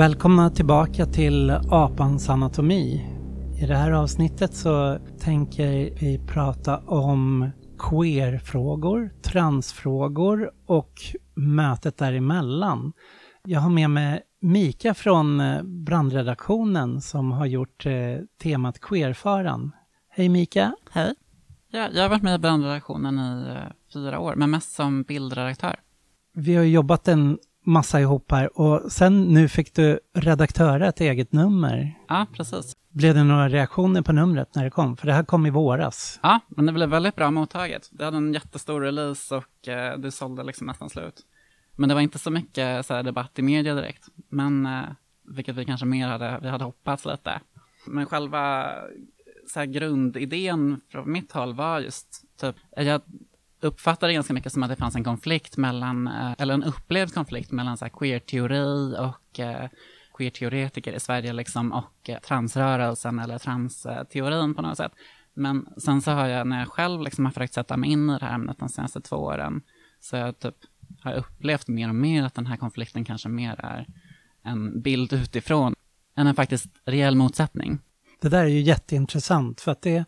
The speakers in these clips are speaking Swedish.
Välkomna tillbaka till Apans anatomi. I det här avsnittet så tänker vi prata om queerfrågor, transfrågor och mötet däremellan. Jag har med mig Mika från eh, brandredaktionen som har gjort eh, temat queerfaran. Hej Mika! Hej! Ja, jag har varit med i brandredaktionen i eh, fyra år, men mest som bildredaktör. Vi har jobbat en massa ihop här och sen nu fick du redaktöra ett eget nummer. Ja, precis. Blev det några reaktioner på numret när det kom? För det här kom i våras. Ja, men det blev väldigt bra mottaget. Det hade en jättestor release och eh, det sålde liksom nästan slut. Men det var inte så mycket så här, debatt i media direkt. Men, eh, vilket vi kanske mer hade, vi hade hoppats lite. Men själva så här, grundidén från mitt håll var just typ, jag uppfattade ganska mycket som att det fanns en konflikt mellan, eh, eller en upplevd konflikt mellan så här, queer-teori och eh, queer-teoretiker i Sverige liksom och eh, transrörelsen eller transteorin på något sätt. Men sen så har jag, när jag själv liksom har försökt sätta mig in i det här ämnet de senaste två åren, så jag typ har upplevt mer och mer att den här konflikten kanske mer är en bild utifrån än en faktiskt reell motsättning. Det där är ju jätteintressant för att det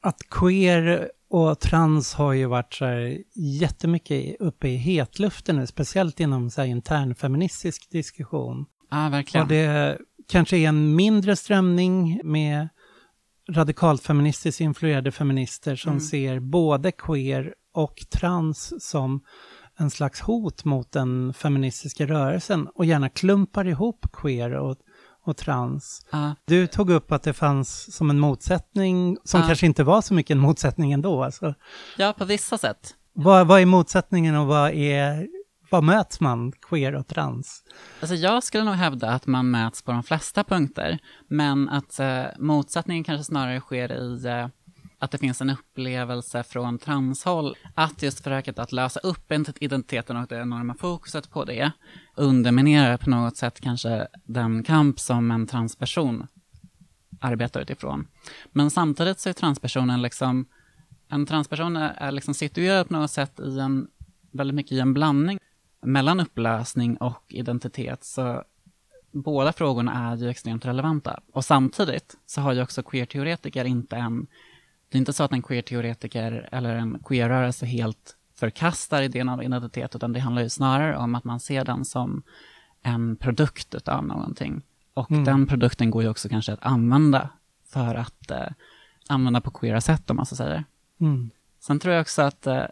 att queer och trans har ju varit så här jättemycket uppe i hetluften nu, speciellt inom så här intern feministisk diskussion. Ja, verkligen. Och det kanske är en mindre strömning med radikalt feministiskt influerade feminister som mm. ser både queer och trans som en slags hot mot den feministiska rörelsen och gärna klumpar ihop queer och, och trans. Uh. Du tog upp att det fanns som en motsättning, som uh. kanske inte var så mycket en motsättning ändå. Alltså. Ja, på vissa sätt. Vad, vad är motsättningen och vad är var möts man, queer och trans? Alltså jag skulle nog hävda att man möts på de flesta punkter, men att eh, motsättningen kanske snarare sker i eh, att det finns en upplevelse från transhåll att just försöket att lösa upp identiteten och det enorma fokuset på det underminerar på något sätt kanske den kamp som en transperson arbetar utifrån. Men samtidigt så är transpersonen liksom, en transperson är liksom situerad på något sätt i en, väldigt mycket i en blandning mellan upplösning och identitet. Så båda frågorna är ju extremt relevanta. Och samtidigt så har ju också queer-teoretiker inte en det är inte så att en queer-teoretiker eller en queer-rörelse helt förkastar idén av identitet, utan det handlar ju snarare om att man ser den som en produkt av någonting. Och mm. den produkten går ju också kanske att använda för att eh, använda på queera sätt, om man så säger. Mm. Sen tror jag också att, eh,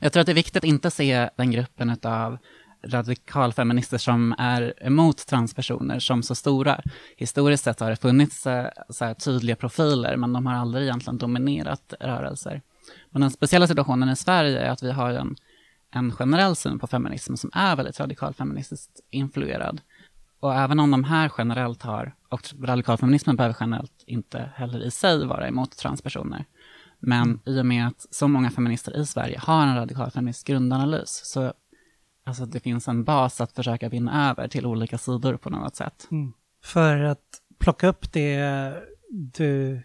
jag tror att det är viktigt att inte se den gruppen av radikalfeminister som är emot transpersoner som så stora. Historiskt sett har det funnits eh, så tydliga profiler, men de har aldrig egentligen dominerat rörelser. Men den speciella situationen i Sverige är att vi har en, en generell syn på feminism som är väldigt radikalfeministiskt influerad. Och även om de här generellt har, och radikalfeminismen behöver generellt inte heller i sig vara emot transpersoner, men i och med att så många feminister i Sverige har en radikalfeministisk grundanalys så alltså det finns en bas att försöka vinna över till olika sidor på något sätt. Mm. För att plocka upp det du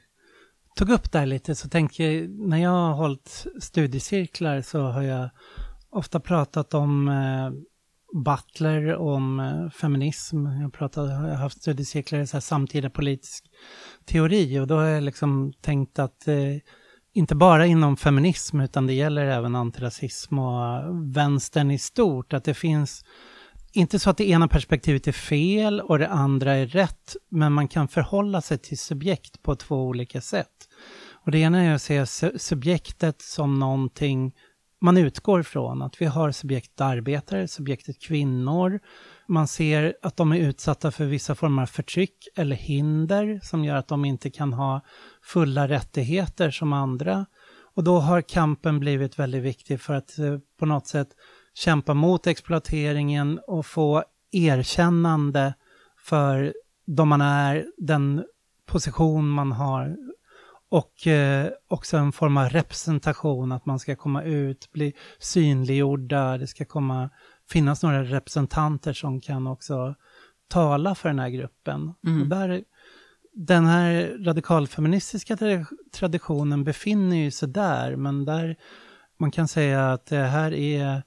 tog upp där lite så tänker jag, när jag har hållit studiecirklar så har jag ofta pratat om eh, Butler, om eh, feminism. Jag, pratat, jag har haft studiecirklar i så här samtida politisk teori och då har jag liksom tänkt att eh, inte bara inom feminism utan det gäller även antirasism och vänstern i stort. Att det finns, inte så att det ena perspektivet är fel och det andra är rätt, men man kan förhålla sig till subjekt på två olika sätt. Och det ena är att se subjektet som någonting man utgår från, att vi har subjektet arbetare, subjektet kvinnor, man ser att de är utsatta för vissa former av förtryck eller hinder som gör att de inte kan ha fulla rättigheter som andra. Och då har kampen blivit väldigt viktig för att eh, på något sätt kämpa mot exploateringen och få erkännande för de man är, den position man har och eh, också en form av representation, att man ska komma ut, bli synliggjorda, det ska komma finnas några representanter som kan också tala för den här gruppen. Mm. Och där, den här radikalfeministiska traditionen befinner sig där, men där man kan säga att det här är,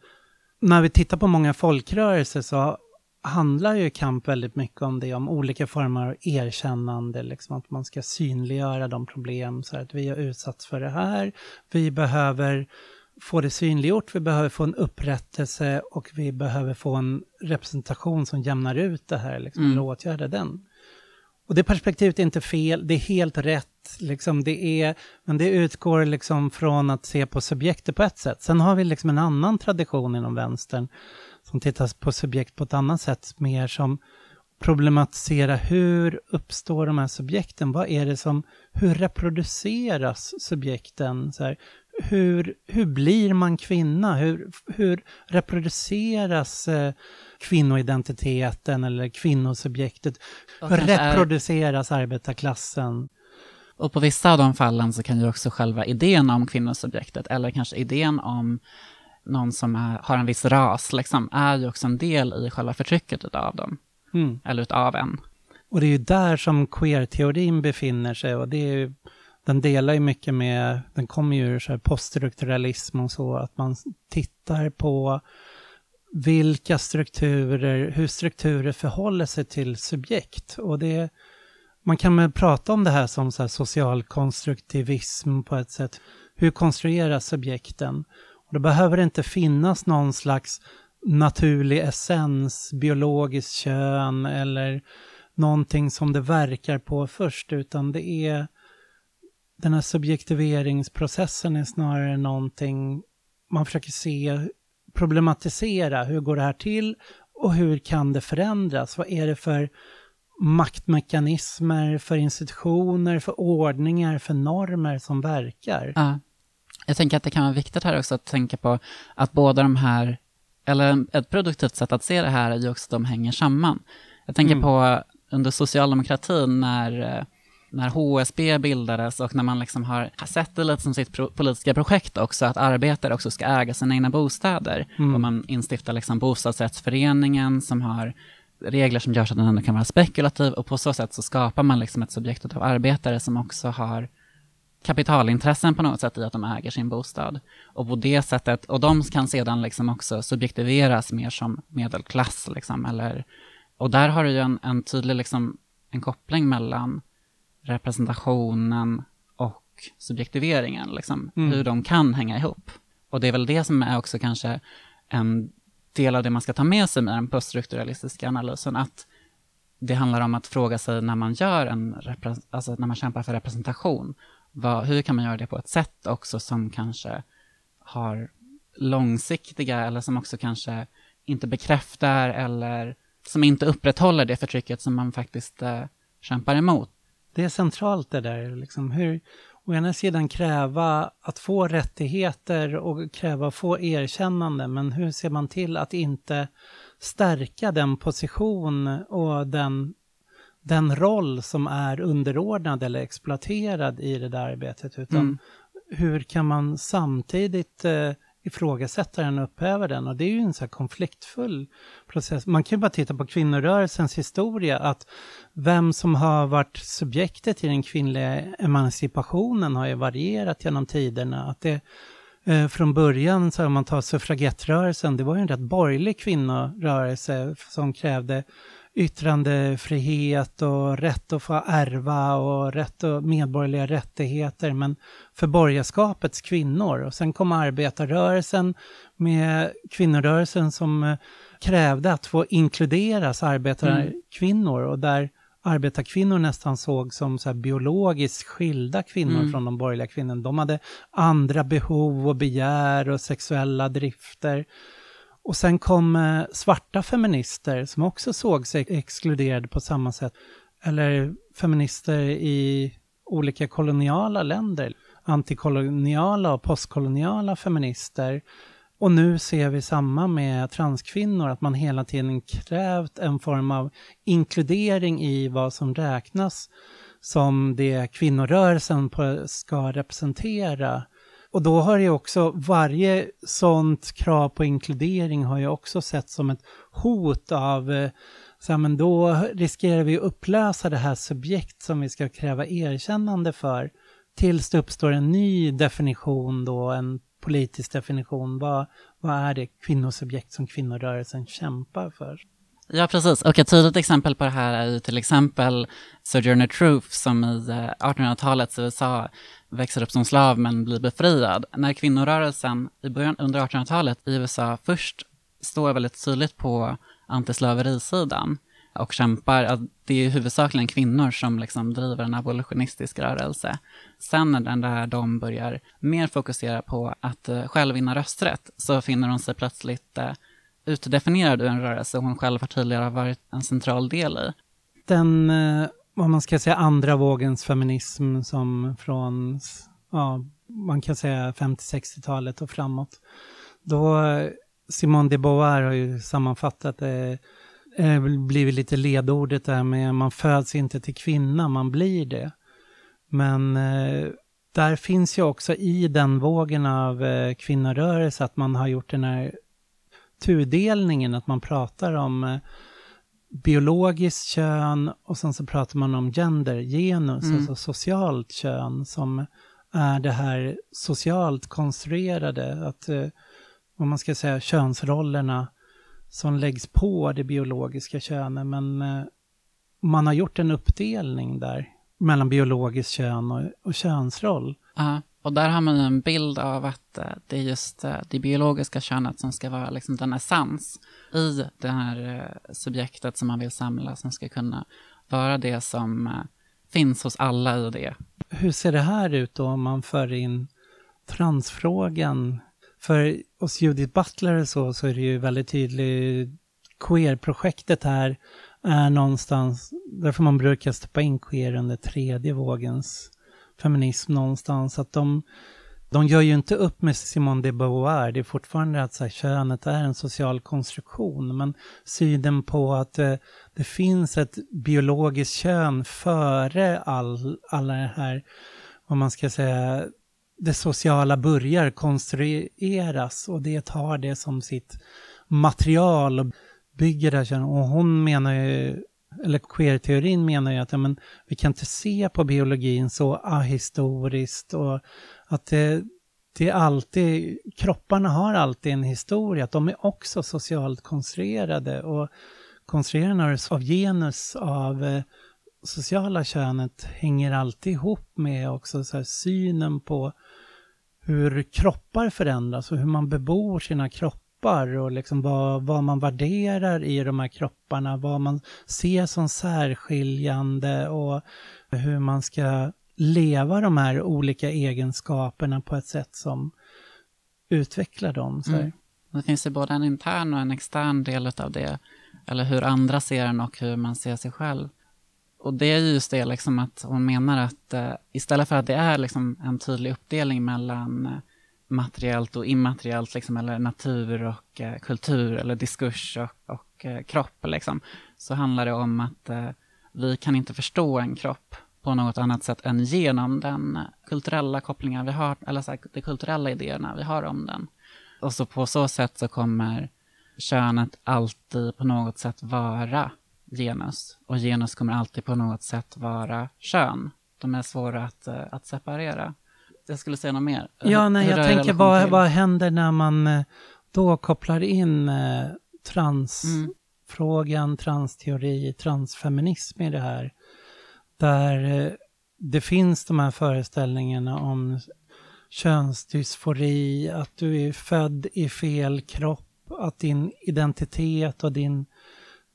när vi tittar på många folkrörelser så handlar ju kamp väldigt mycket om det, om olika former av erkännande, liksom att man ska synliggöra de problem, så att vi har utsatts för det här, vi behöver få det synliggjort, vi behöver få en upprättelse och vi behöver få en representation som jämnar ut det här, liksom, mm. eller åtgärdar den. Och det perspektivet är inte fel, det är helt rätt, liksom, det är, men det utgår liksom från att se på subjektet på ett sätt. Sen har vi liksom en annan tradition inom vänstern som tittar på subjekt på ett annat sätt, mer som problematisera hur uppstår de här subjekten? Vad är det som, hur reproduceras subjekten? Så här, hur, hur blir man kvinna? Hur, hur reproduceras eh, kvinnoidentiteten eller kvinnosubjektet? Hur reproduceras är... arbetarklassen? Och på vissa av de fallen så kan ju också själva idén om kvinnosubjektet eller kanske idén om någon som är, har en viss ras, liksom, är ju också en del i själva förtrycket utav dem. Mm. Eller utav en. Och det är ju där som queer-teorin befinner sig och det är ju, den delar ju mycket med, den kommer ju ur poststrukturalism och så, att man tittar på vilka strukturer, hur strukturer förhåller sig till subjekt. Och det, man kan väl prata om det här som så här social konstruktivism på ett sätt. Hur konstrueras subjekten? Och då behöver det inte finnas någon slags naturlig essens, biologiskt kön eller någonting som det verkar på först, utan det är den här subjektiveringsprocessen är snarare någonting man försöker se, problematisera, hur går det här till och hur kan det förändras? Vad är det för maktmekanismer, för institutioner, för ordningar, för normer som verkar? Ja. Jag tänker att det kan vara viktigt här också att tänka på att båda de här, eller ett produktivt sätt att se det här är ju också att de hänger samman. Jag tänker mm. på under socialdemokratin när, när HSB bildades och när man liksom har sett det lite som sitt pro politiska projekt också, att arbetare också ska äga sina egna bostäder. Mm. Och man instiftar liksom bostadsrättsföreningen som har regler som gör så att den ändå kan vara spekulativ och på så sätt så skapar man liksom ett subjekt av arbetare som också har kapitalintressen på något sätt i att de äger sin bostad. Och på det sättet, och de kan sedan liksom också subjektiveras mer som medelklass, liksom, eller, och där har du ju en, en tydlig liksom, en koppling mellan representationen och subjektiveringen, liksom, mm. hur de kan hänga ihop. Och det är väl det som är också kanske en del av det man ska ta med sig med den poststrukturalistiska analysen, att det handlar om att fråga sig när man gör en, alltså när man kämpar för representation, vad, hur kan man göra det på ett sätt också som kanske har långsiktiga eller som också kanske inte bekräftar eller som inte upprätthåller det förtrycket som man faktiskt eh, kämpar emot. Det är centralt det där, liksom hur å ena sidan kräva att få rättigheter och kräva att få erkännande, men hur ser man till att inte stärka den position och den den roll som är underordnad eller exploaterad i det där arbetet, utan mm. hur kan man samtidigt eh, ifrågasätta den och upphäva den? Och det är ju en så här konfliktfull process. Man kan ju bara titta på kvinnorörelsens historia, att vem som har varit subjektet i den kvinnliga emancipationen har ju varierat genom tiderna. Att det eh, från början, så om man tar suffragettrörelsen, det var ju en rätt borgerlig kvinnorörelse som krävde yttrandefrihet och rätt att få ärva och rätt och medborgerliga rättigheter, men för borgerskapets kvinnor. Och sen kom arbetarrörelsen med kvinnorörelsen som eh, krävde att få inkluderas arbetarkvinnor och där arbetarkvinnor nästan såg som så biologiskt skilda kvinnor mm. från de borgerliga kvinnorna. De hade andra behov och begär och sexuella drifter. Och sen kom eh, svarta feminister som också såg sig exkluderade på samma sätt. Eller feminister i olika koloniala länder. Antikoloniala och postkoloniala feminister. Och nu ser vi samma med transkvinnor, att man hela tiden krävt en form av inkludering i vad som räknas som det kvinnorörelsen ska representera. Och då har ju också varje sånt krav på inkludering har ju också sett som ett hot av eh, så här, men då riskerar vi att upplösa det här subjekt som vi ska kräva erkännande för tills det uppstår en ny definition då, en politisk definition. Vad, vad är det kvinnosubjekt som kvinnorörelsen kämpar för? Ja, precis. Och ett tydligt exempel på det här är ju till exempel Sojourner Truth som i eh, 1800-talets USA växer upp som slav men blir befriad. När kvinnorörelsen i början under 1800-talet i USA först står väldigt tydligt på antislaverisidan och kämpar, det är huvudsakligen kvinnor som liksom driver en abolitionistisk rörelse. Sen när de börjar mer fokusera på att eh, själv vinna rösträtt så finner hon sig plötsligt eh, utdefinierad ur en rörelse hon själv har tidigare varit en central del i. Den, eh, vad man ska säga, andra vågens feminism som från, ja, man kan säga 50-60-talet och framåt. Då Simone de Beauvoir har ju sammanfattat det eh, blivit lite ledordet där med man föds inte till kvinna, man blir det. Men eh, där finns ju också i den vågen av eh, kvinnorörelse att man har gjort den här tudelningen, att man pratar om eh, biologiskt kön och sen så pratar man om gender, genus, mm. alltså socialt kön som är det här socialt konstruerade, att eh, vad man ska säga, könsrollerna som läggs på det biologiska könet, men eh, man har gjort en uppdelning där mellan biologiskt kön och, och könsroll. Ja, och där har man en bild av att eh, det är just eh, det biologiska könet som ska vara liksom den essens i det här eh, subjektet som man vill samla, som ska kunna vara det som finns hos alla i det. Hur ser det här ut då om man för in transfrågan för hos Judith Butler så, så är det ju väldigt tydligt, queer-projektet här är någonstans, därför man brukar stoppa in queer under tredje vågens feminism någonstans, att de, de gör ju inte upp med Simone de Beauvoir, det är fortfarande att så här, könet är en social konstruktion, men synen på att eh, det finns ett biologiskt kön före all, alla det här, vad man ska säga, det sociala börjar konstrueras och det tar det som sitt material och bygger det. här könet, Och hon menar ju, eller queer-teorin menar ju att ja, men, vi kan inte se på biologin så ahistoriskt och att det, det är alltid, kropparna har alltid en historia, att de är också socialt konstruerade och konstruerade av genus, av eh, sociala könet hänger alltid ihop med också så synen på hur kroppar förändras och hur man bebor sina kroppar och liksom vad, vad man värderar i de här kropparna, vad man ser som särskiljande och hur man ska leva de här olika egenskaperna på ett sätt som utvecklar dem. Så mm. Det finns ju både en intern och en extern del av det, eller hur andra ser en och hur man ser sig själv. Och det är just det liksom att hon menar att uh, istället för att det är liksom en tydlig uppdelning mellan eh, materiellt och immateriellt, liksom, eller natur och eh, kultur, eller diskurs och, och eh, kropp, liksom, så handlar det om att eh, vi kan inte förstå en kropp på något annat sätt än genom den kulturella kopplingen vi har, eller så här, de kulturella idéerna vi har om den. Och så på så sätt så kommer könet alltid på något sätt vara genus. Och genus kommer alltid på något sätt vara kön. De är svåra att, eh, att separera. Jag skulle säga något mer. Ja, nej, jag tänker vad, vad händer när man uh, då kopplar in uh, transfrågan, mm. transteori, transfeminism i det här. Där det finns de här föreställningarna om könsdysfori, att du är född i fel kropp, att din identitet och din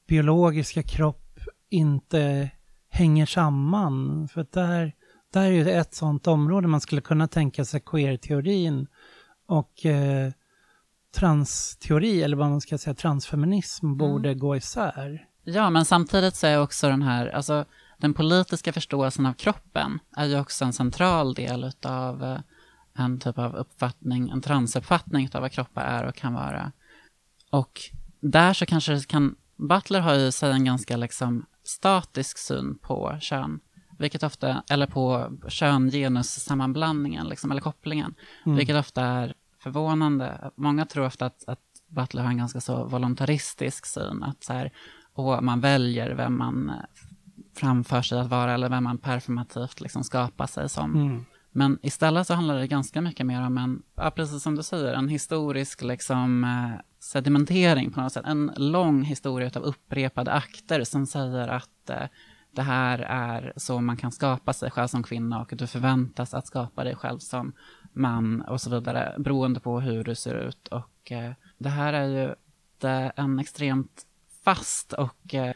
biologiska kropp inte hänger samman. För där, där är ju ett sånt område man skulle kunna tänka sig queer-teorin och eh, transteori, eller vad man ska säga, transfeminism mm. borde gå isär. Ja, men samtidigt så är också den här, alltså den politiska förståelsen av kroppen är ju också en central del av eh, en typ av uppfattning, en transuppfattning av vad kroppar är och kan vara. Och där så kanske det kan Butler har ju sig en ganska liksom statisk syn på kön, vilket ofta, eller på kön-genus-sammanblandningen, liksom, eller kopplingen, mm. vilket ofta är förvånande. Många tror ofta att, att Butler har en ganska så voluntaristisk syn, att så här, och man väljer vem man framför sig att vara eller vem man performativt liksom skapar sig som. Mm. Men istället så handlar det ganska mycket mer om en, ja, precis som du säger, en historisk liksom, eh, sedimentering på något sätt. En lång historia av upprepade akter som säger att eh, det här är så man kan skapa sig själv som kvinna och du förväntas att skapa dig själv som man och så vidare, beroende på hur du ser ut. Och eh, det här är ju en extremt fast och eh,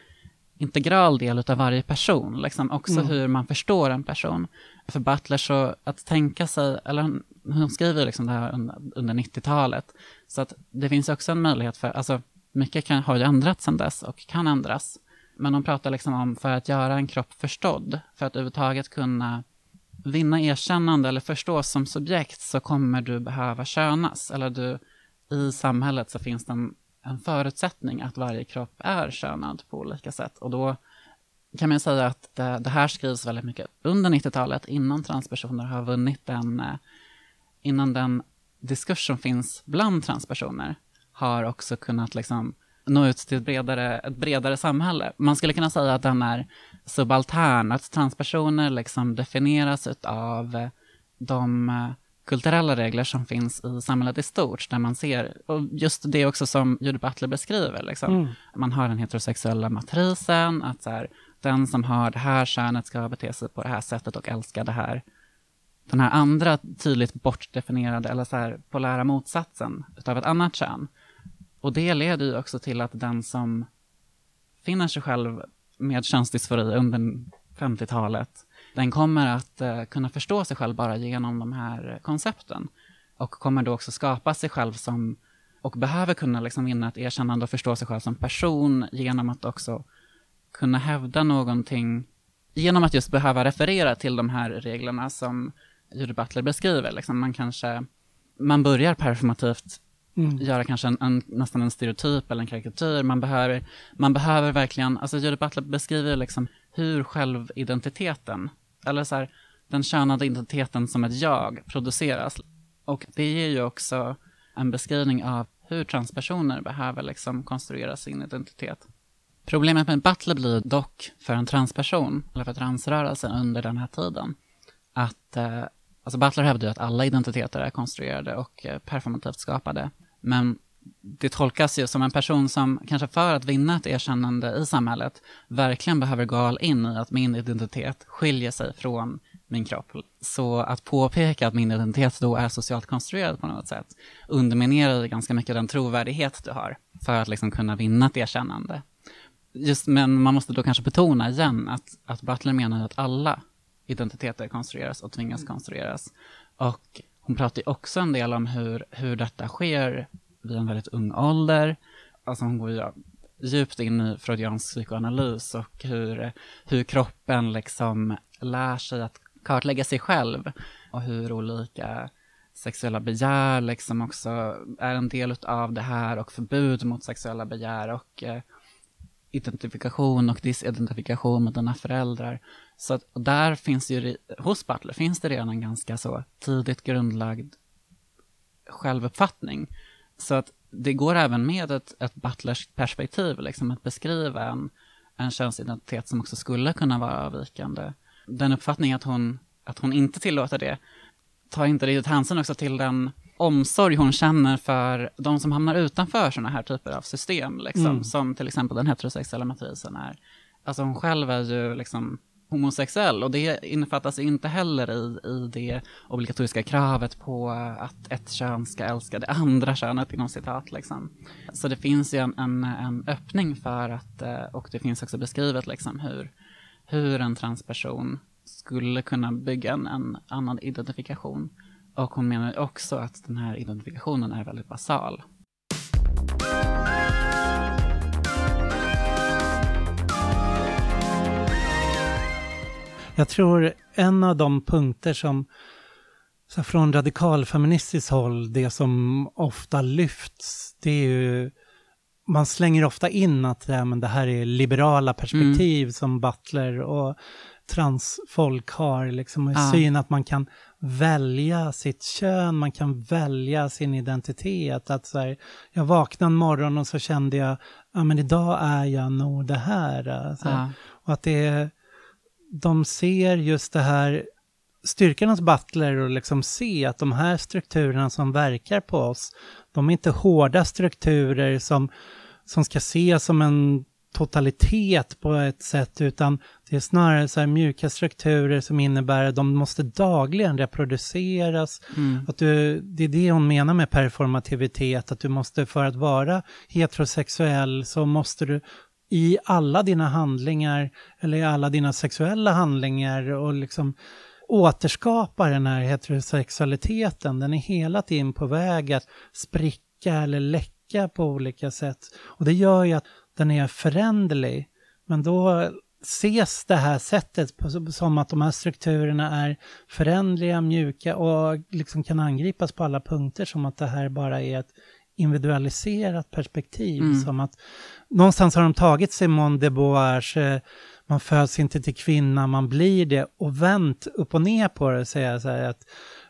integral del av varje person, liksom också mm. hur man förstår en person. För Butler så att tänka sig, eller hon, hon skriver liksom det här under, under 90-talet, så att det finns också en möjlighet för, alltså mycket kan, har ju ändrats sedan dess och kan ändras. Men hon pratar liksom om för att göra en kropp förstådd, för att överhuvudtaget kunna vinna erkännande eller förstås som subjekt så kommer du behöva könas. Eller du, i samhället så finns det en, en förutsättning att varje kropp är könad på olika sätt. Och då kan man säga att det, det här skrivs väldigt mycket under 90-talet, innan transpersoner har vunnit den, eh, innan den diskurs som finns bland transpersoner har också kunnat liksom nå ut till ett bredare, ett bredare samhälle. Man skulle kunna säga att den är subaltern, att transpersoner liksom definieras av de eh, kulturella regler som finns i samhället i stort, där man ser, och just det också som Judith Butler beskriver, liksom. Mm. man har den heterosexuella matrisen, att så här, den som har det här könet ska bete sig på det här sättet och älska det här, den här andra tydligt bortdefinierade eller så här polära motsatsen utav ett annat kön. Och det leder ju också till att den som finner sig själv med könsdysfori under 50-talet, den kommer att uh, kunna förstå sig själv bara genom de här koncepten. Och kommer då också skapa sig själv som, och behöver kunna liksom vinna ett erkännande och förstå sig själv som person genom att också kunna hävda någonting, genom att just behöva referera till de här reglerna som Judy Butler beskriver. Liksom man kanske, man börjar performativt Mm. göra kanske en, en, nästan en stereotyp eller en karikatyr. Man behöver, man behöver verkligen, alltså Judith Butler beskriver liksom hur självidentiteten, eller så här, den könade identiteten som ett jag produceras. Och det ger ju också en beskrivning av hur transpersoner behöver liksom konstruera sin identitet. Problemet med Butler blir dock för en transperson, eller för transrörelsen under den här tiden, att eh, Alltså Butler hävdar ju att alla identiteter är konstruerade och eh, performativt skapade. Men det tolkas ju som en person som kanske för att vinna ett erkännande i samhället verkligen behöver gå all in i att min identitet skiljer sig från min kropp. Så att påpeka att min identitet då är socialt konstruerad på något sätt underminerar ganska mycket den trovärdighet du har för att liksom kunna vinna ett erkännande. Just, men man måste då kanske betona igen att, att Butler menar att alla identiteter konstrueras och tvingas konstrueras. Och hon pratar ju också en del om hur, hur detta sker vid en väldigt ung ålder. Alltså hon går ju djupt in i freudiansk psykoanalys och hur, hur kroppen liksom lär sig att kartlägga sig själv och hur olika sexuella begär liksom också är en del av det här och förbud mot sexuella begär och eh, identifikation och disidentifikation med dina föräldrar. Så att, där finns ju, hos Butler finns det redan en ganska så tidigt grundlagd självuppfattning. Så att det går även med ett, ett Butlers perspektiv, liksom att beskriva en, en könsidentitet som också skulle kunna vara avvikande. Den uppfattningen att hon, att hon inte tillåter det tar inte riktigt hänsyn också till den omsorg hon känner för de som hamnar utanför sådana här typer av system, liksom, mm. som till exempel den heterosexuella matrisen är. Alltså hon själv är ju liksom homosexuell och det innefattas inte heller i, i det obligatoriska kravet på att ett kön ska älska det andra könet inom citat. Liksom. Så det finns ju en, en, en, öppning för att, eh, och det finns också beskrivet liksom hur, hur en transperson skulle kunna bygga en, en annan identifikation. Och hon menar också att den här identifikationen är väldigt basal. Jag tror en av de punkter som så från radikalfeministiskt håll, det som ofta lyfts, det är ju man slänger ofta in att ja, men det här är liberala perspektiv mm. som Butler och transfolk har, liksom, ah. syn att man kan välja sitt kön, man kan välja sin identitet. Att så här, jag vaknade en morgon och så kände jag, ja men idag är jag nog det här. Alltså. Ah. Och att det är, de ser just det här styrkan hos Butler och liksom se att de här strukturerna som verkar på oss, de är inte hårda strukturer som, som ska ses som en totalitet på ett sätt, utan det är snarare så mjuka strukturer som innebär att de måste dagligen reproduceras. Mm. Att du, det är det hon menar med performativitet, att du måste för att vara heterosexuell så måste du i alla dina handlingar eller i alla dina sexuella handlingar och liksom återskapa den här heterosexualiteten. Den är hela tiden på väg att spricka eller läcka på olika sätt. Och det gör ju att den är föränderlig. Men då ses det här sättet som att de här strukturerna är förändliga, mjuka och liksom kan angripas på alla punkter som att det här bara är ett individualiserat perspektiv. Mm. Som att någonstans har de tagit Simone de Beauvoirs eh, man föds inte till kvinna, man blir det och vänt upp och ner på det och säga så här att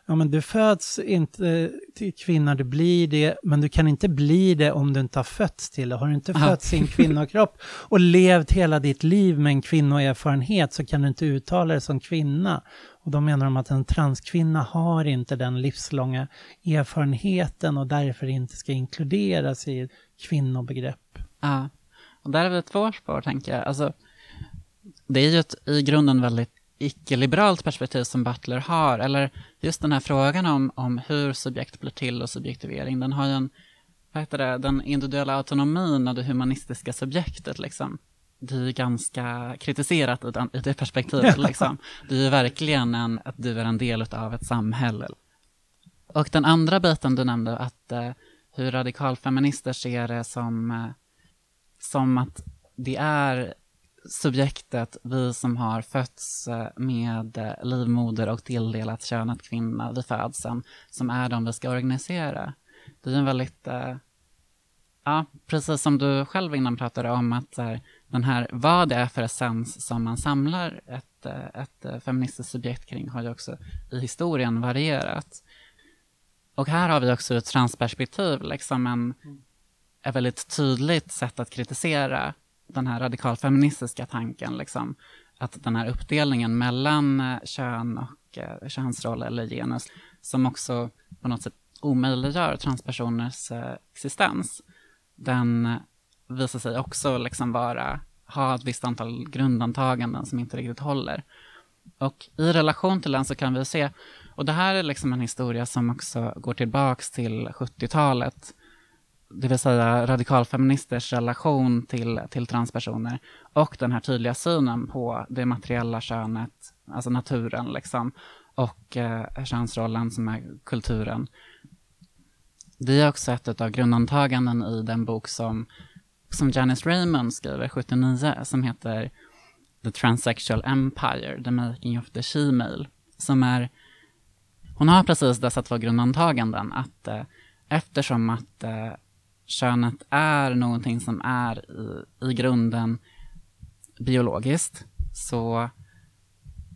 ja, men du föds inte till kvinna, du blir det, men du kan inte bli det om du inte har fötts till det. Har du inte fötts i en kvinnokropp och levt hela ditt liv med en kvinnoerfarenhet så kan du inte uttala dig som kvinna. Och då menar de att en transkvinna har inte den livslånga erfarenheten och därför inte ska inkluderas i ett kvinnobegrepp. Ja, och där är det två spår tänker jag. Alltså, det är ju ett i grunden väldigt icke-liberalt perspektiv som Butler har, eller just den här frågan om, om hur subjekt blir till och subjektivering, den har ju en, vad heter det, den individuella autonomin och det humanistiska subjektet liksom. Det är ju ganska kritiserat i, den, i det perspektivet liksom. Det är ju verkligen en, att du är en del av ett samhälle. Och den andra biten du nämnde, att eh, hur radikalfeminister ser det som, eh, som att det är subjektet, vi som har fötts eh, med eh, livmoder och tilldelat könet kvinna vid födseln, som är de vi ska organisera. Det är en väldigt, äh, ja, precis som du själv innan pratade om, att här, den här, vad det är för essens som man samlar ett, ett feministiskt subjekt kring har ju också i historien varierat. Och här har vi också ett transperspektiv, liksom en, ett väldigt tydligt sätt att kritisera den här radikalfeministiska tanken, liksom, att den här uppdelningen mellan eh, kön och eh, könsroll eller genus, som också på något sätt omöjliggör transpersoners eh, existens, den eh, visar sig också liksom vara, ha ett visst antal grundantaganden som inte riktigt håller. Och i relation till den så kan vi se, och det här är liksom en historia som också går tillbaks till 70-talet, det vill säga radikalfeministers relation till, till transpersoner och den här tydliga synen på det materiella könet, alltså naturen liksom, och eh, könsrollen som är kulturen. Det är också ett av grundantaganden i den bok som, som Janice Raymond skriver 79 som heter The Transsexual Empire, The Making of the She-Male, som är hon har precis dessa två grundantaganden, att eh, eftersom att eh, könet är någonting som är i, i grunden biologiskt. Så,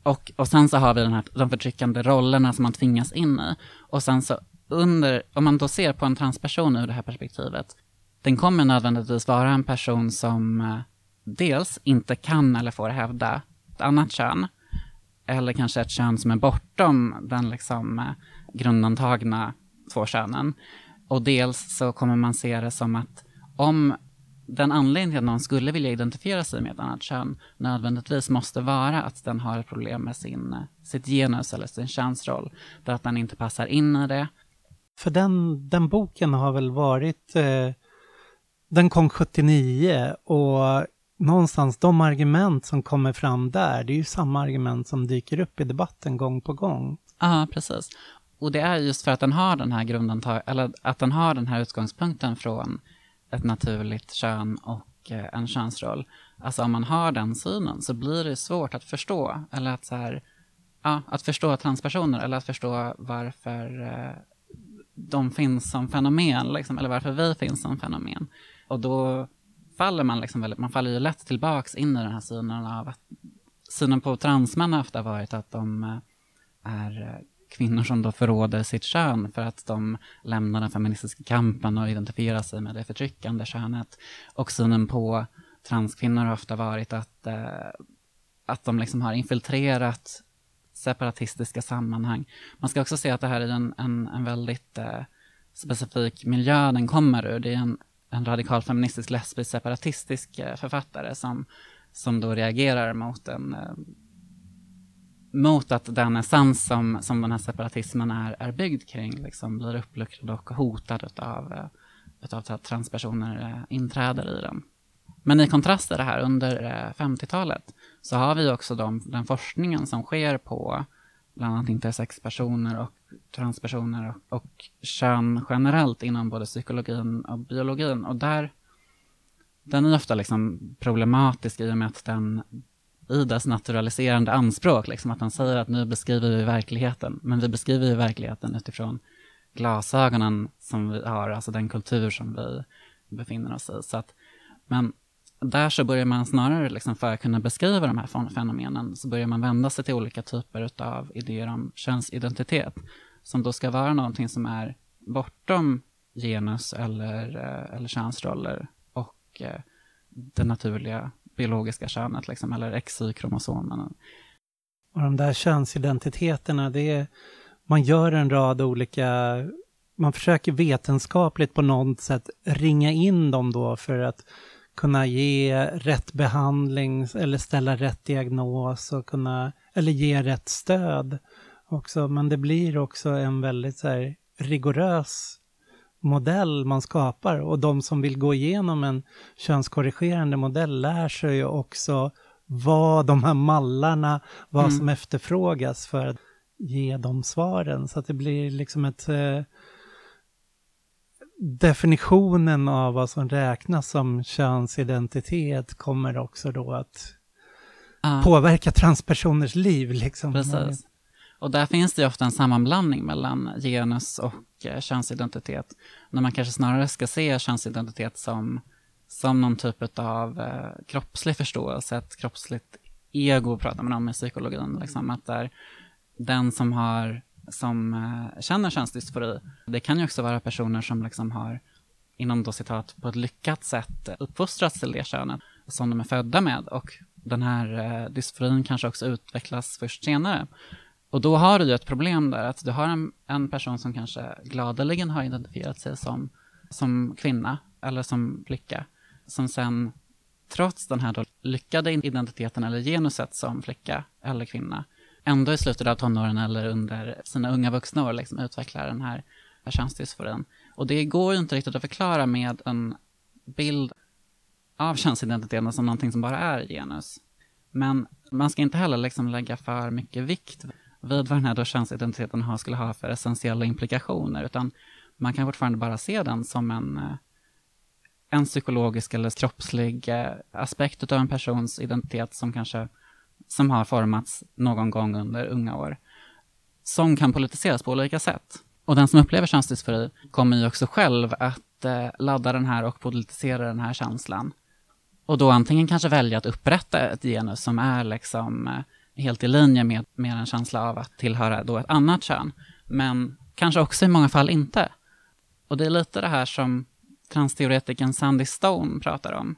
och, och sen så har vi den här, de förtryckande rollerna som man tvingas in i. Och sen så under, om man då ser på en transperson ur det här perspektivet, den kommer nödvändigtvis vara en person som eh, dels inte kan eller får hävda ett annat kön, eller kanske ett kön som är bortom den liksom eh, grundantagna två könen. Och dels så kommer man se det som att om den anledningen till att någon skulle vilja identifiera sig med ett annat kön nödvändigtvis måste vara att den har ett problem med sin, sitt genus eller sin könsroll, för att den inte passar in i det. För den, den boken har väl varit, eh, den kom 79 och någonstans de argument som kommer fram där, det är ju samma argument som dyker upp i debatten gång på gång. Ja, precis. Och det är just för att den har den här grundantag, eller att den har den här utgångspunkten från ett naturligt kön och eh, en könsroll. Alltså om man har den synen så blir det svårt att förstå, eller att så här, ja, att förstå transpersoner, eller att förstå varför eh, de finns som fenomen, liksom, eller varför vi finns som fenomen. Och då faller man liksom väldigt, man faller ju lätt tillbaks in i den här synen av att synen på transmän har ofta varit att de eh, är kvinnor som då förråder sitt kön för att de lämnar den feministiska kampen och identifierar sig med det förtryckande könet. Och synen på transkvinnor har ofta varit att, eh, att de liksom har infiltrerat separatistiska sammanhang. Man ska också se att det här är en, en, en väldigt eh, specifik miljö den kommer ur. Det är en, en radikal feministisk lesbisk separatistisk eh, författare som, som då reagerar mot en eh, mot att den essens som, som den här separatismen är, är byggd kring liksom blir uppluckrad och hotad av utav eh, att transpersoner eh, inträder i den. Men i kontrast till det här, under eh, 50-talet, så har vi också de, den forskningen som sker på bland annat intersexpersoner och transpersoner och, och kön generellt inom både psykologin och biologin. Och där, den är ofta liksom problematisk i och med att den i dess naturaliserande anspråk, liksom att han säger att nu beskriver vi verkligheten, men vi beskriver ju verkligheten utifrån glasögonen som vi har, alltså den kultur som vi befinner oss i. Så att, men där så börjar man snarare, liksom för att kunna beskriva de här fenomenen, så börjar man vända sig till olika typer av idéer om könsidentitet, som då ska vara någonting som är bortom genus eller, eh, eller könsroller och eh, det naturliga biologiska könet, liksom, eller XY-kromosomen. Och de där könsidentiteterna, det är man gör en rad olika, man försöker vetenskapligt på något sätt ringa in dem då för att kunna ge rätt behandling eller ställa rätt diagnos och kunna, eller ge rätt stöd också. Men det blir också en väldigt så här, rigorös modell man skapar och de som vill gå igenom en könskorrigerande modell lär sig ju också vad de här mallarna, vad mm. som efterfrågas för att ge de svaren. Så att det blir liksom ett... Eh, definitionen av vad som räknas som könsidentitet kommer också då att ah. påverka transpersoners liv. Liksom. Precis. Och där finns det ju ofta en sammanblandning mellan genus och Eh, könsidentitet. När man kanske snarare ska se könsidentitet som, som någon typ av eh, kroppslig förståelse, ett kroppsligt ego pratar man om i psykologin. Liksom, att där den som har som eh, känner könsdysfori, det kan ju också vara personer som liksom har, inom då citat, på ett lyckat sätt uppfostrats till det könet som de är födda med och den här eh, dysforin kanske också utvecklas först senare. Och då har du ju ett problem där, att du har en, en person som kanske gladeligen har identifierat sig som, som kvinna eller som flicka, som sen trots den här då lyckade identiteten eller genuset som flicka eller kvinna ändå i slutet av tonåren eller under sina unga vuxna år liksom utvecklar den här könsdysforin. Och det går ju inte riktigt att förklara med en bild av könsidentiteten som någonting som bara är genus. Men man ska inte heller liksom lägga för mycket vikt vid vad den här då könsidentiteten har, skulle ha för essentiella implikationer, utan man kan fortfarande bara se den som en, eh, en psykologisk eller kroppslig eh, aspekt av en persons identitet som kanske som har formats någon gång under unga år, som kan politiseras på olika sätt. Och den som upplever könsdysfori kommer ju också själv att eh, ladda den här och politisera den här känslan. Och då antingen kanske välja att upprätta ett genus som är liksom eh, helt i linje med, med en känsla av att tillhöra då ett annat kön, men kanske också i många fall inte. Och det är lite det här som transteoretikern Sandy Stone pratar om.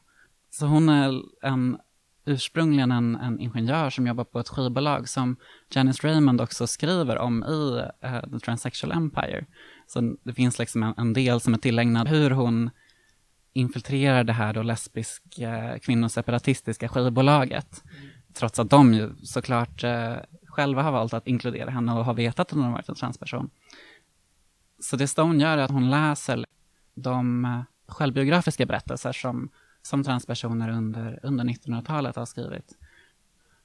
Så hon är en ursprungligen en, en ingenjör som jobbar på ett skivbolag som Janice Raymond också skriver om i uh, The Transsexual Empire. Så det finns liksom en, en, del som är tillägnad hur hon infiltrerar det här då lesbiska eh, kvinnoseparatistiska skivbolaget. Mm. Trots att de ju såklart eh, själva har valt att inkludera henne och har vetat att hon har varit en transperson. Så det Stone gör är att hon läser de eh, självbiografiska berättelser som som transpersoner under, under 1900-talet har skrivit.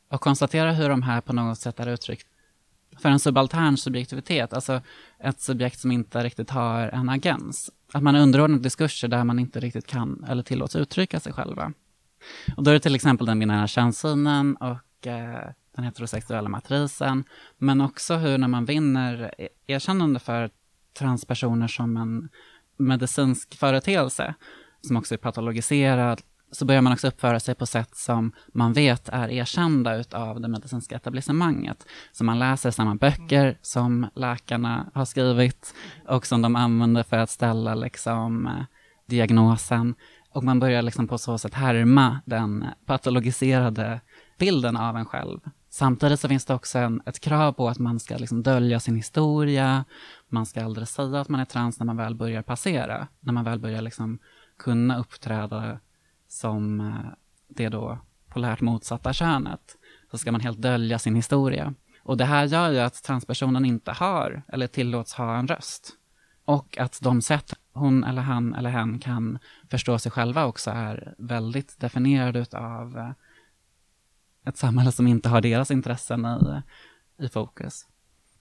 Och konstaterar hur de här på något sätt är uttryckt för en subaltern subjektivitet, alltså ett subjekt som inte riktigt har en agens. Att man är underordnad diskurser där man inte riktigt kan eller tillåts uttrycka sig själva. Och då är det till exempel den binära könssynen och eh, den heterosexuella matrisen, men också hur när man vinner eh, erkännande för transpersoner som en medicinsk företeelse, som också är patologiserad, så börjar man också uppföra sig på sätt som man vet är erkända av det medicinska etablissemanget. Så man läser samma böcker som läkarna har skrivit och som de använder för att ställa liksom, eh, diagnosen. Och man börjar liksom på så sätt härma den patologiserade bilden av en själv Samtidigt så finns det också en, ett krav på att man ska liksom dölja sin historia, man ska aldrig säga att man är trans när man väl börjar passera, när man väl börjar liksom kunna uppträda som eh, det då polärt motsatta könet, så ska man helt dölja sin historia. Och det här gör ju att transpersonen inte har, eller tillåts ha en röst. Och att de sätt hon eller han eller hen kan förstå sig själva också är väldigt definierad av eh, ett samhälle som inte har deras intressen i, eh, i fokus.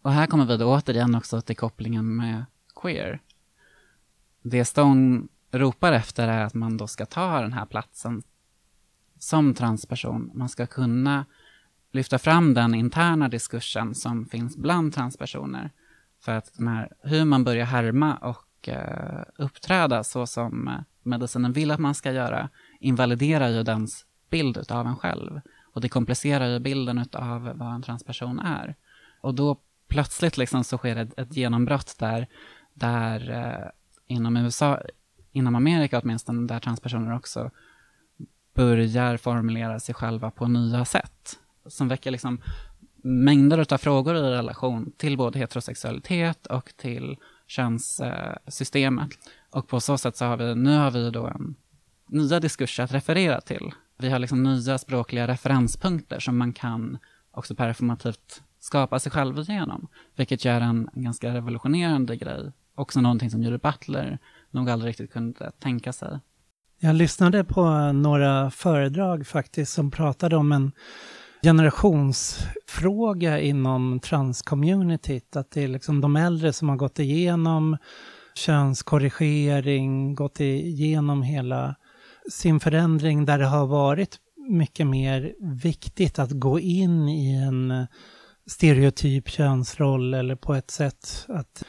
Och här kommer vi då återigen också till kopplingen med queer. Det Stone ropar efter är att man då ska ta den här platsen som transperson. Man ska kunna lyfta fram den interna diskursen som finns bland transpersoner. För att den här, hur man börjar härma och uh, uppträda så som eh, medicinen vill att man ska göra invaliderar ju dens bild av en själv. Och det komplicerar ju bilden av vad en transperson är. Och då plötsligt liksom så sker ett, ett genombrott där, där eh, inom USA, inom Amerika åtminstone, där transpersoner också börjar formulera sig själva på nya sätt. Som väcker liksom mängder av frågor i relation till både heterosexualitet och till könssystemet. Och på så sätt så har vi, nu har vi då en, nya diskurser att referera till. Vi har liksom nya språkliga referenspunkter som man kan också performativt skapa sig själv igenom. Vilket gör en ganska revolutionerande grej. Också någonting som Judith Butler nog aldrig riktigt kunde tänka sig. Jag lyssnade på några föredrag faktiskt som pratade om en generationsfråga inom transcommunityt. Att det är liksom de äldre som har gått igenom könskorrigering, gått igenom hela sin förändring där det har varit mycket mer viktigt att gå in i en stereotyp könsroll eller på ett sätt att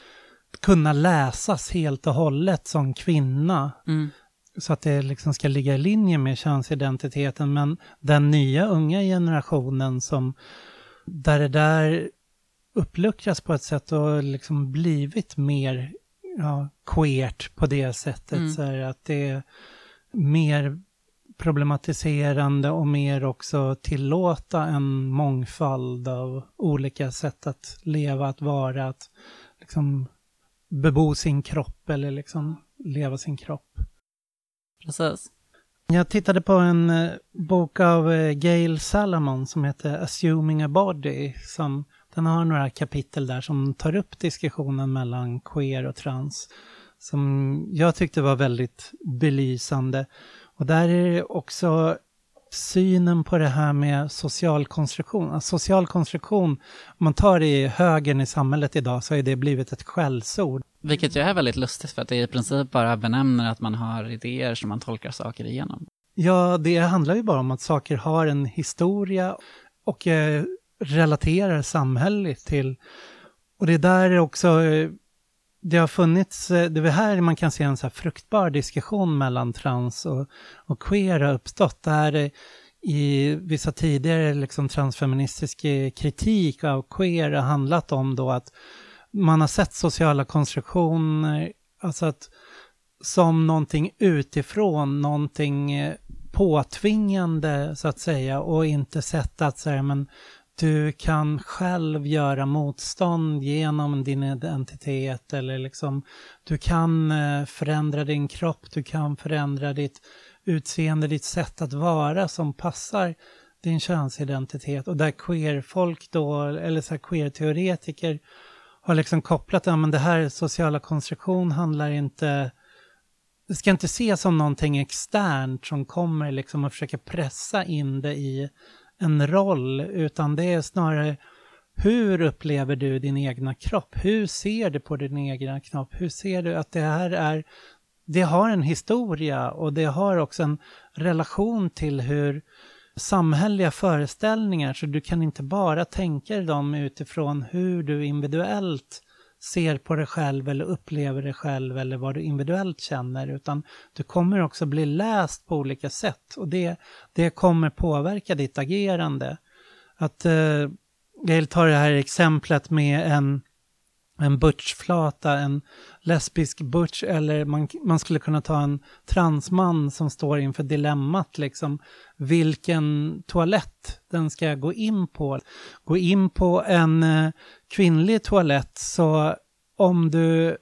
kunna läsas helt och hållet som kvinna. Mm så att det liksom ska ligga i linje med könsidentiteten. Men den nya unga generationen som, där det där uppluckras på ett sätt och liksom blivit mer ja, queert på det sättet. Mm. Så att det är mer problematiserande och mer också tillåta en mångfald av olika sätt att leva, att vara, att liksom bebo sin kropp eller liksom leva sin kropp. Precis. Jag tittade på en eh, bok av eh, Gail Salomon som heter Assuming a Body. Som, den har några kapitel där som tar upp diskussionen mellan queer och trans. Som jag tyckte var väldigt belysande. Och där är det också synen på det här med social konstruktion. Alltså social konstruktion, om man tar det i högen i samhället idag så har det blivit ett skällsord. Vilket ju är väldigt lustigt för att det i princip bara benämner att man har idéer som man tolkar saker igenom. Ja, det handlar ju bara om att saker har en historia och eh, relaterar samhälleligt till. Och det är där också eh, det har funnits, eh, det är här man kan se en så här fruktbar diskussion mellan trans och, och queer har uppstått. Där eh, i vissa tidigare liksom transfeministisk eh, kritik av queer har handlat om då att man har sett sociala konstruktioner, alltså att som någonting utifrån, någonting eh, påtvingande så att säga och inte sett att så här, men du kan själv göra motstånd genom din identitet eller liksom du kan eh, förändra din kropp, du kan förändra ditt utseende, ditt sätt att vara som passar din könsidentitet. Och där queer-folk då, eller så queer-teoretiker har liksom kopplat, ja men det här sociala konstruktion handlar inte, det ska inte ses som någonting externt som kommer liksom att försöka pressa in det i en roll, utan det är snarare hur upplever du din egna kropp? Hur ser du på din egna kropp? Hur ser du att det här är, det har en historia och det har också en relation till hur samhälleliga föreställningar, så du kan inte bara tänka dem utifrån hur du individuellt ser på dig själv eller upplever dig själv eller vad du individuellt känner, utan du kommer också bli läst på olika sätt och det, det kommer påverka ditt agerande. Att eh, jag tar det här exemplet med en en butchflata, en lesbisk butch eller man, man skulle kunna ta en transman som står inför dilemmat liksom. Vilken toalett den ska gå in på. Gå in på en eh, kvinnlig toalett så om du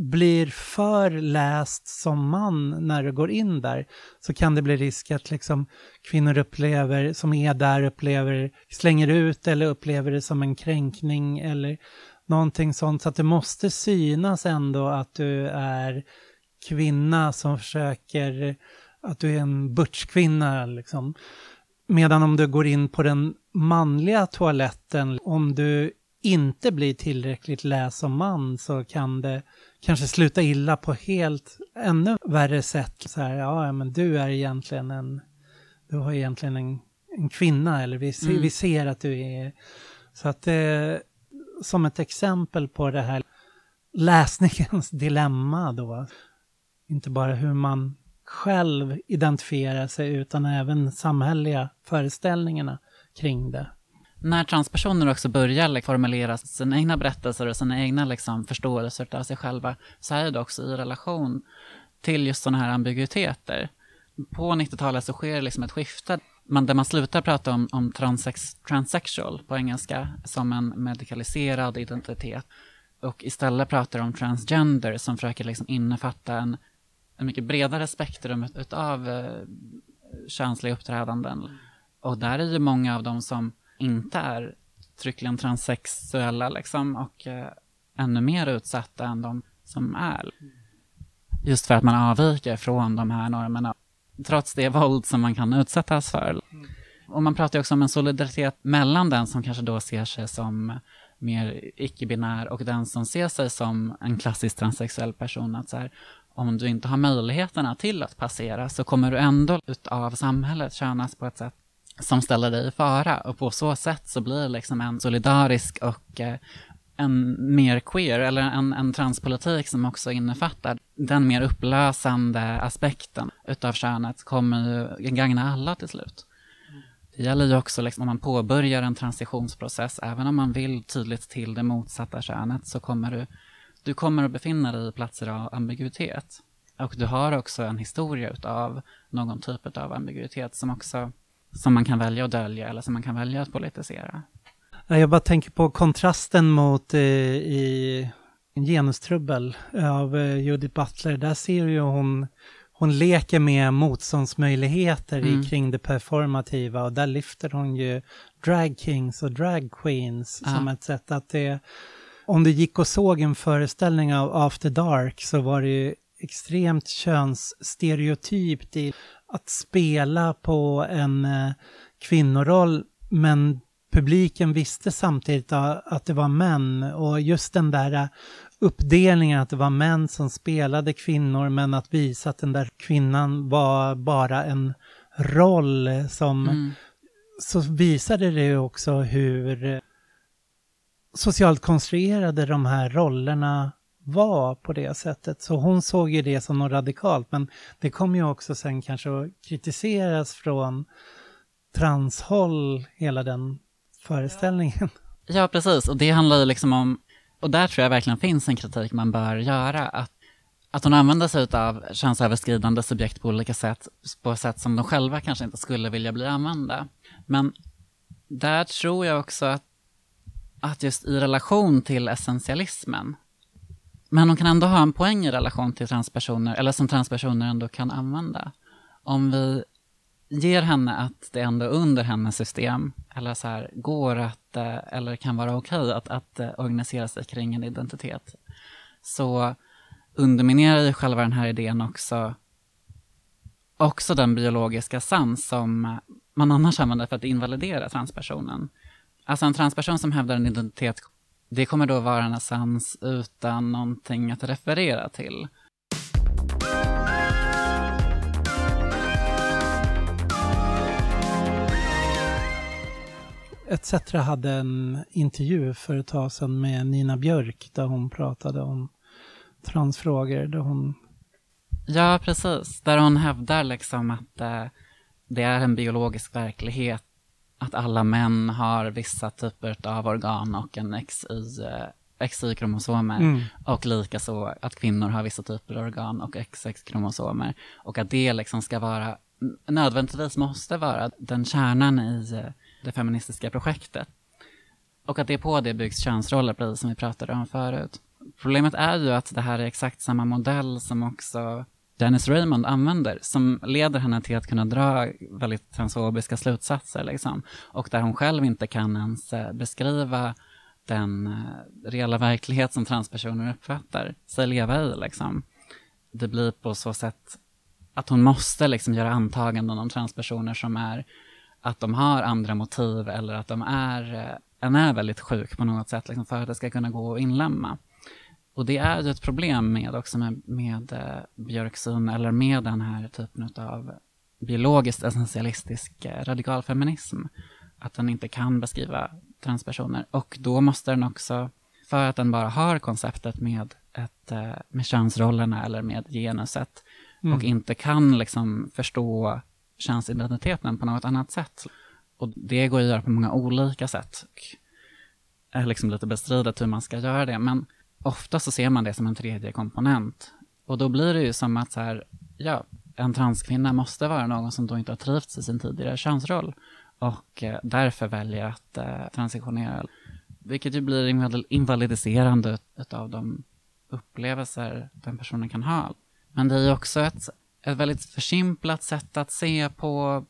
blir för läst som man när du går in där så kan det bli risk att liksom kvinnor upplever, som är där, upplever, slänger ut eller upplever det som en kränkning eller någonting sånt. Så att det måste synas ändå att du är kvinna som försöker, att du är en butchkvinna liksom. Medan om du går in på den manliga toaletten, om du inte blir tillräckligt läs som man så kan det kanske sluta illa på helt ännu värre sätt. Så här, ja, men du är egentligen en, du har egentligen en, en kvinna eller vi, mm. vi ser att du är, så att det, som ett exempel på det här läsningens dilemma då, inte bara hur man själv identifierar sig utan även samhälleliga föreställningarna kring det när transpersoner också börjar liksom, formulera sina egna berättelser och sina egna liksom, förståelser av sig själva, så är det också i relation till just sådana här ambiguiteter. På 90-talet så sker det liksom ett skifte man, där man slutar prata om, om transex, transsexual på engelska som en medikaliserad identitet och istället pratar om transgender som försöker liksom innefatta en, en mycket bredare spektrum av eh, känsliga uppträdanden. Och där är ju många av dem som inte är tryckligen transsexuella liksom och eh, ännu mer utsatta än de som är. Just för att man avviker från de här normerna, trots det våld som man kan utsättas för. Och man pratar ju också om en solidaritet mellan den som kanske då ser sig som mer icke-binär och den som ser sig som en klassisk transsexuell person. Att så här, om du inte har möjligheterna till att passera så kommer du ändå utav samhället könas på ett sätt som ställer dig i fara och på så sätt så blir det liksom en solidarisk och eh, en mer queer, eller en, en transpolitik som också innefattar den mer upplösande aspekten utav könet kommer ju gagna alla till slut. Det gäller ju också liksom, om man påbörjar en transitionsprocess, även om man vill tydligt till det motsatta könet, så kommer du, du kommer att befinna dig i platser av ambiguitet. Och du har också en historia utav någon typ av ambiguitet som också som man kan välja att dölja eller som man kan välja att politisera. Jag bara tänker på kontrasten mot eh, i Genustrubbel av eh, Judith Butler. Där ser ju hon, hon leker med motståndsmöjligheter mm. kring det performativa och där lyfter hon ju drag kings och drag queens ja. som ett sätt att det om du gick och såg en föreställning av After Dark så var det ju extremt könsstereotypt i att spela på en eh, kvinnoroll men publiken visste samtidigt att det var män och just den där uppdelningen att det var män som spelade kvinnor men att visa att den där kvinnan var bara en roll som mm. så visade det också hur socialt konstruerade de här rollerna var på det sättet. Så hon såg ju det som något radikalt, men det kom ju också sen kanske att kritiseras från transhåll, hela den föreställningen. Ja, precis. Och det handlar ju liksom om, och där tror jag verkligen finns en kritik man bör göra, att, att hon använder sig av könsöverskridande subjekt på olika sätt, på sätt som de själva kanske inte skulle vilja bli använda. Men där tror jag också att, att just i relation till essentialismen, men hon kan ändå ha en poäng i relation till transpersoner, eller som transpersoner ändå kan använda. Om vi ger henne att det ändå under hennes system, eller så här, går att, eh, eller kan vara okej okay att, att eh, organisera sig kring en identitet, så underminerar ju själva den här idén också, också den biologiska sans som man annars använder för att invalidera transpersonen. Alltså en transperson som hävdar en identitet det kommer då vara en sans utan någonting att referera till. ETC hade en intervju för ett tag sedan med Nina Björk där hon pratade om transfrågor. Där hon... Ja, precis. Där hon hävdar liksom att eh, det är en biologisk verklighet att alla män har vissa typer av organ och en XY, XY-kromosomer Mm. och likaså att kvinnor har vissa typer av organ och XX-kromosomer. Och att det liksom ska vara, nödvändigtvis måste vara den kärnan i eh, det feministiska projektet. Och att det på det byggs könsroller, precis som vi pratade om förut. Problemet är ju att det här är exakt samma modell som också Dennis Raymond använder, som leder henne till att kunna dra väldigt transfobiska slutsatser. Liksom. Och där hon själv inte kan ens eh, beskriva den eh, reella verklighet som transpersoner uppfattar sig leva i. Liksom. Det blir på så sätt att hon måste liksom göra antaganden om transpersoner som är att de har andra motiv eller att de är, eh, en är väldigt sjuk på något sätt liksom, för att det ska kunna gå att inlämna. Och det är ju ett problem med också med, med eh, Björksyn eller med den här typen av biologiskt essentialistisk eh, radikalfeminism. Att den inte kan beskriva transpersoner. Och då måste den också, för att den bara har konceptet med, ett, med könsrollerna eller med genuset Mm. och inte kan liksom förstå könsidentiteten på något annat sätt. Och det går att göra på många olika sätt. Det är liksom lite bestridet hur man ska göra det. Men ofta så ser man det som en tredje komponent. Och då blir det ju som att så här, ja, en transkvinna måste vara någon som då inte har trivts i sin tidigare könsroll och eh, därför väljer att eh, transitionera. Vilket ju blir inval- invalidiserande av de upplevelser den personen kan ha. Men det är ju också ett, ett väldigt försimplat sätt att se på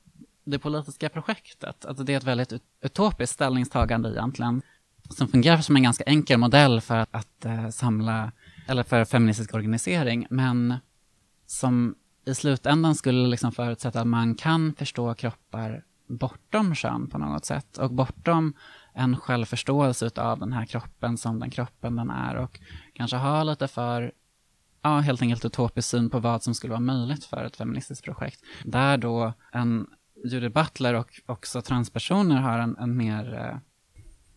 det politiska projektet. Alltså det är ett väldigt utopiskt ställningstagande egentligen som fungerar som en ganska enkel modell för att, att eh, samla, eller för feministisk organisering, men som i slutändan skulle liksom förutsätta att man kan förstå kroppar bortom kön på något sätt och bortom en självförståelse av den här kroppen som den kroppen den är och kanske ha lite för, ja helt enkelt utopisk syn på vad som skulle vara möjligt för ett feministiskt projekt. Där då en Judith Butler och också transpersoner har en, en mer eh,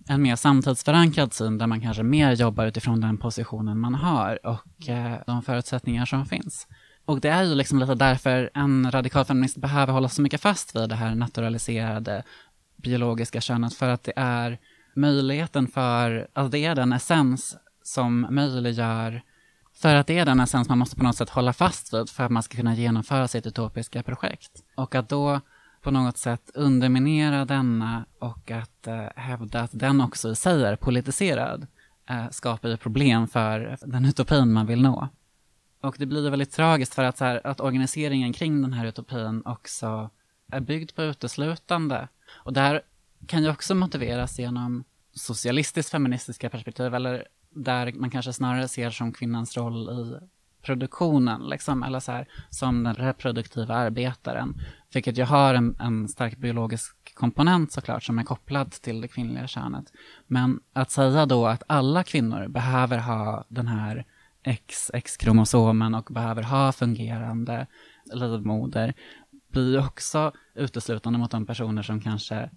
en mer samtidsförankrad syn där man kanske mer jobbar utifrån den positionen man har och eh, de förutsättningar som finns. Och det är ju liksom lite därför en radikal feminist behöver hålla så mycket fast vid det här naturaliserade biologiska könet för att det är möjligheten för, alltså det är den essens som möjliggör, för att det är den essens man måste på något sätt hålla fast vid för att man ska kunna genomföra sitt utopiska projekt. Och att då på något sätt underminera denna och att eh, hävda att den också i sig är politiserad eh, skapar ju problem för den utopin man vill nå. Och det blir ju väldigt tragiskt för att, så här, att organiseringen kring den här utopin också är byggd på uteslutande. Och det här kan ju också motiveras genom socialistiskt feministiska perspektiv eller där man kanske snarare ser som kvinnans roll i produktionen, liksom, eller så här, som den reproduktiva arbetaren. Vilket ju har en, en stark biologisk komponent såklart som är kopplad till det kvinnliga könet. Men att säga då att alla kvinnor behöver ha den här XX-kromosomen och behöver ha fungerande livmoder blir ju också uteslutande mot de personer som kanske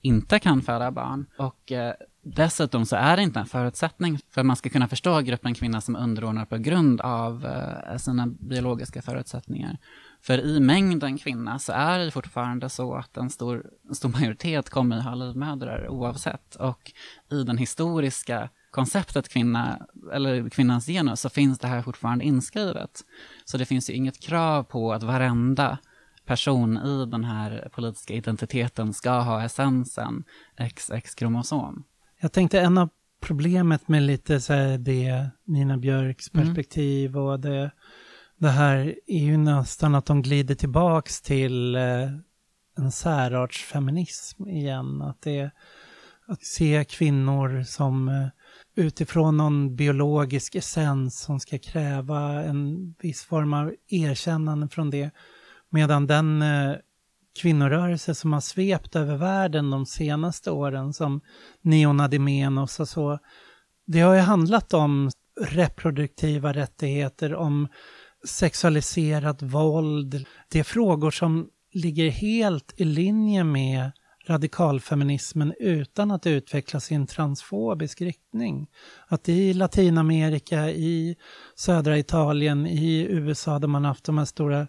inte kan föda barn. Och eh, dessutom så är det inte en förutsättning för att man ska kunna förstå gruppen kvinnor som underordnar på grund av eh, sina biologiska förutsättningar. För i mängden kvinna så är det fortfarande så att en stor, en stor majoritet kommer att ha livmödrar oavsett. Och i den historiska konceptet kvinna, eller kvinnans genus, så finns det här fortfarande inskrivet. Så det finns ju inget krav på att varenda person i den här politiska identiteten ska ha essensen XX-kromosom. Jag tänkte en av problemet med lite så här det Nina Björks Mm. perspektiv och det, det här är ju nästan att de glider tillbaks till eh, en särartsfeminism igen. Att det att se kvinnor som eh, utifrån någon biologisk essens som ska kräva en viss form av erkännande från det. Medan den eh, kvinnorörelse som har svept över världen de senaste åren som neonadimenos och så, det har ju handlat om reproduktiva rättigheter, om sexualiserat våld. Det är frågor som ligger helt i linje med radikalfeminismen utan att utvecklas i en transfobisk riktning. Att i Latinamerika, i södra Italien, i USA där man haft de här stora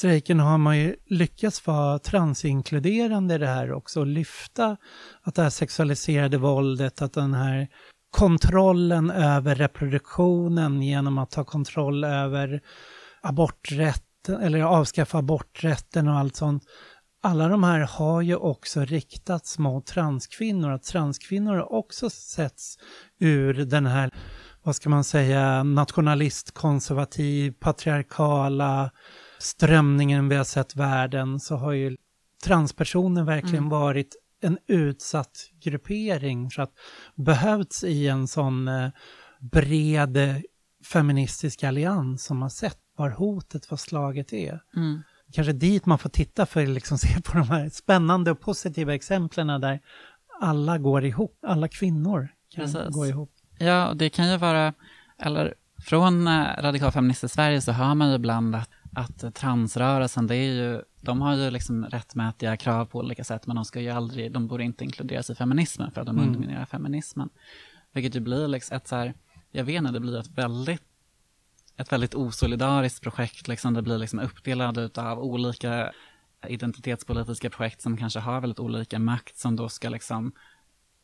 strejken har man ju lyckats vara transinkluderande i det här också och lyfta att det här sexualiserade våldet, att den här kontrollen över reproduktionen genom att ta kontroll över aborträtten eller avskaffa aborträtten och allt sånt. Alla de här har ju också riktats mot transkvinnor, att transkvinnor har också setts ur den här, vad ska man säga, nationalist, konservativ, patriarkala strömningen vi har sett världen, så har ju transpersoner verkligen mm. varit en utsatt gruppering för att behövts i en sån eh, bred feministisk allians som har sett var hotet, vad slaget är. Mm. Kanske dit man får titta för att liksom se på de här spännande och positiva exemplen där alla går ihop, alla kvinnor kan Precis. gå ihop. Ja, och det kan ju vara, eller från eh, radikalfeminister Sverige så hör man ju ibland att, att transrörelsen, det är ju, de har ju liksom rättmätiga krav på olika sätt, men de ska ju aldrig, de borde inte inkluderas i feminismen för att de mm. underminerar feminismen. Vilket ju blir liksom ett så här, jag vet inte, det blir ett väldigt ett väldigt osolidariskt projekt. Liksom. Det blir liksom uppdelat av olika identitetspolitiska projekt som kanske har väldigt olika makt som då ska liksom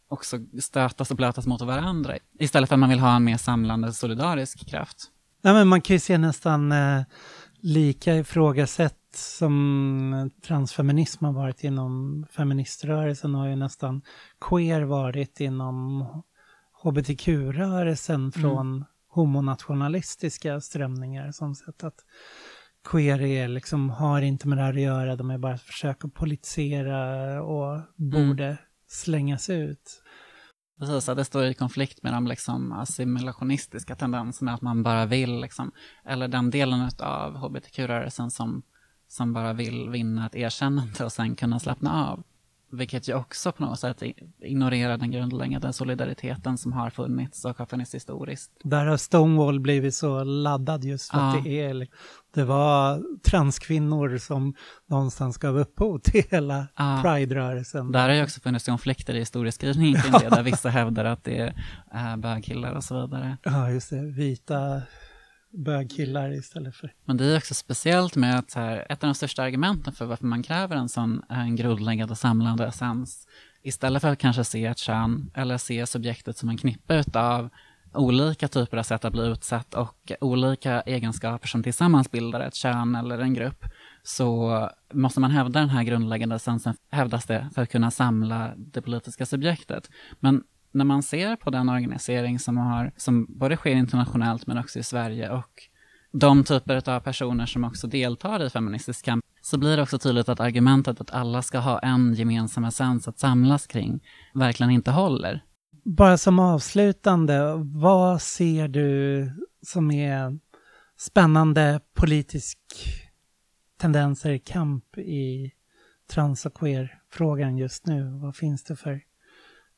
också stötas och blötas mot varandra. Istället för att man vill ha en mer samlande solidarisk kraft. Ja, men man kan ju se nästan eh, lika ifrågasätt som transfeminism har varit inom feministrörelsen har ju nästan queer varit inom hbtq-rörelsen mm. från mm homonationalistiska strömningar som sett att queer är liksom, har inte med det här att göra, de är bara försök att politisera och borde mm. slängas ut. Precis, att det står i konflikt med de liksom assimilationistiska tendenserna, att man bara vill, liksom, eller den delen av hbtq-rörelsen som, som bara vill vinna ett erkännande och sen kunna slappna av. Vilket ju också på något sätt ignorerar den grundläggande solidariteten som har funnits och har funnits historiskt. Där har Stonewall blivit så laddad just för ja. att det är det var transkvinnor som någonstans gav upphov till hela ja. Pride-rörelsen. Där har ju också funnits konflikter i historieskrivningen kring det, där vissa hävdar att det är bögkillar och så vidare. Ja, just det. Vita bögkillar istället för... Men det är också speciellt med att här, ett av de största argumenten för varför man kräver en sån en grundläggande samlande essens istället för att kanske se ett kön eller se subjektet som en knippe av olika typer av sätt att bli utsatt och olika egenskaper som tillsammans bildar ett kön eller en grupp så måste man hävda den här grundläggande essensen, hävdas det, för att kunna samla det politiska subjektet. Men när man ser på den organisering som, har, som både sker internationellt men också i Sverige och de typer av personer som också deltar i feministisk kamp, så blir det också tydligt att argumentet att alla ska ha en gemensam essens att samlas kring verkligen inte håller. Bara som avslutande, vad ser du som är spännande politisk tendenser, i kamp i trans och queer-frågan just nu? Vad finns det för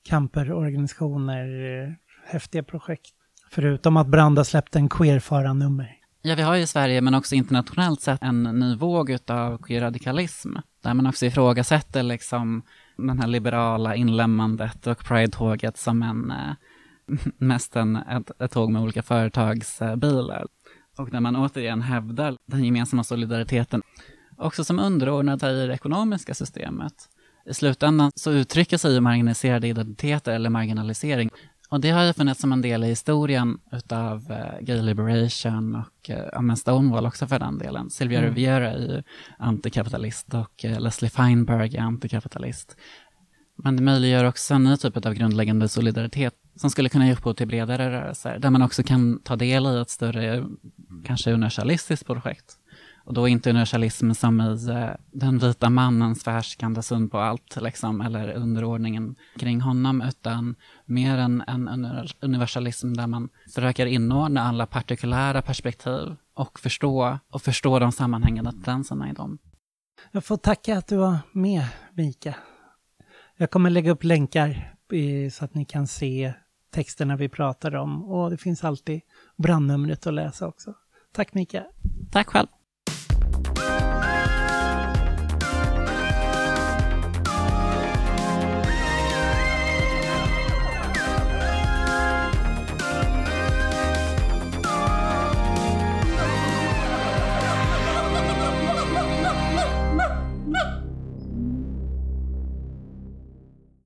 camperorganisationer, häftiga projekt. Förutom att Branda släppte en queerfara-nummer. Ja, vi har ju i Sverige, men också internationellt sett, en ny våg av queer-radikalism. Där man också ifrågasätter liksom den här liberala inlämmandet och Pride-tåget som en, eh, mest en, ett, ett tåg med olika företagsbilar. Och där man återigen hävdar den gemensamma solidariteten, också som underordnad i det ekonomiska systemet i slutändan så uttrycker sig ju marginaliserade identiteter eller marginalisering. Och det har ju funnits som en del i historien utav eh, gay liberation och eh, Stonewall också för den delen. Sylvia mm. Riviera är ju antikapitalist och eh, Leslie Feinberg är antikapitalist. Men det möjliggör också en ny typ av grundläggande solidaritet som skulle kunna ge upphov till bredare rörelser, där man också kan ta del i ett större, kanske universalistiskt projekt. Och då inte universalism som i eh, den vita mannens förhärskande syn på allt, liksom, eller underordningen kring honom, utan mer en, en, universalism där man försöker inordna alla partikulära perspektiv och förstå, och förstå de sammanhängande tendenserna i dem. Jag får tacka att du var med, Mika. Jag kommer lägga upp länkar så att ni kan se texterna vi pratar om och det finns alltid brandnumret att läsa också. Tack Mika. Tack själv. Bye.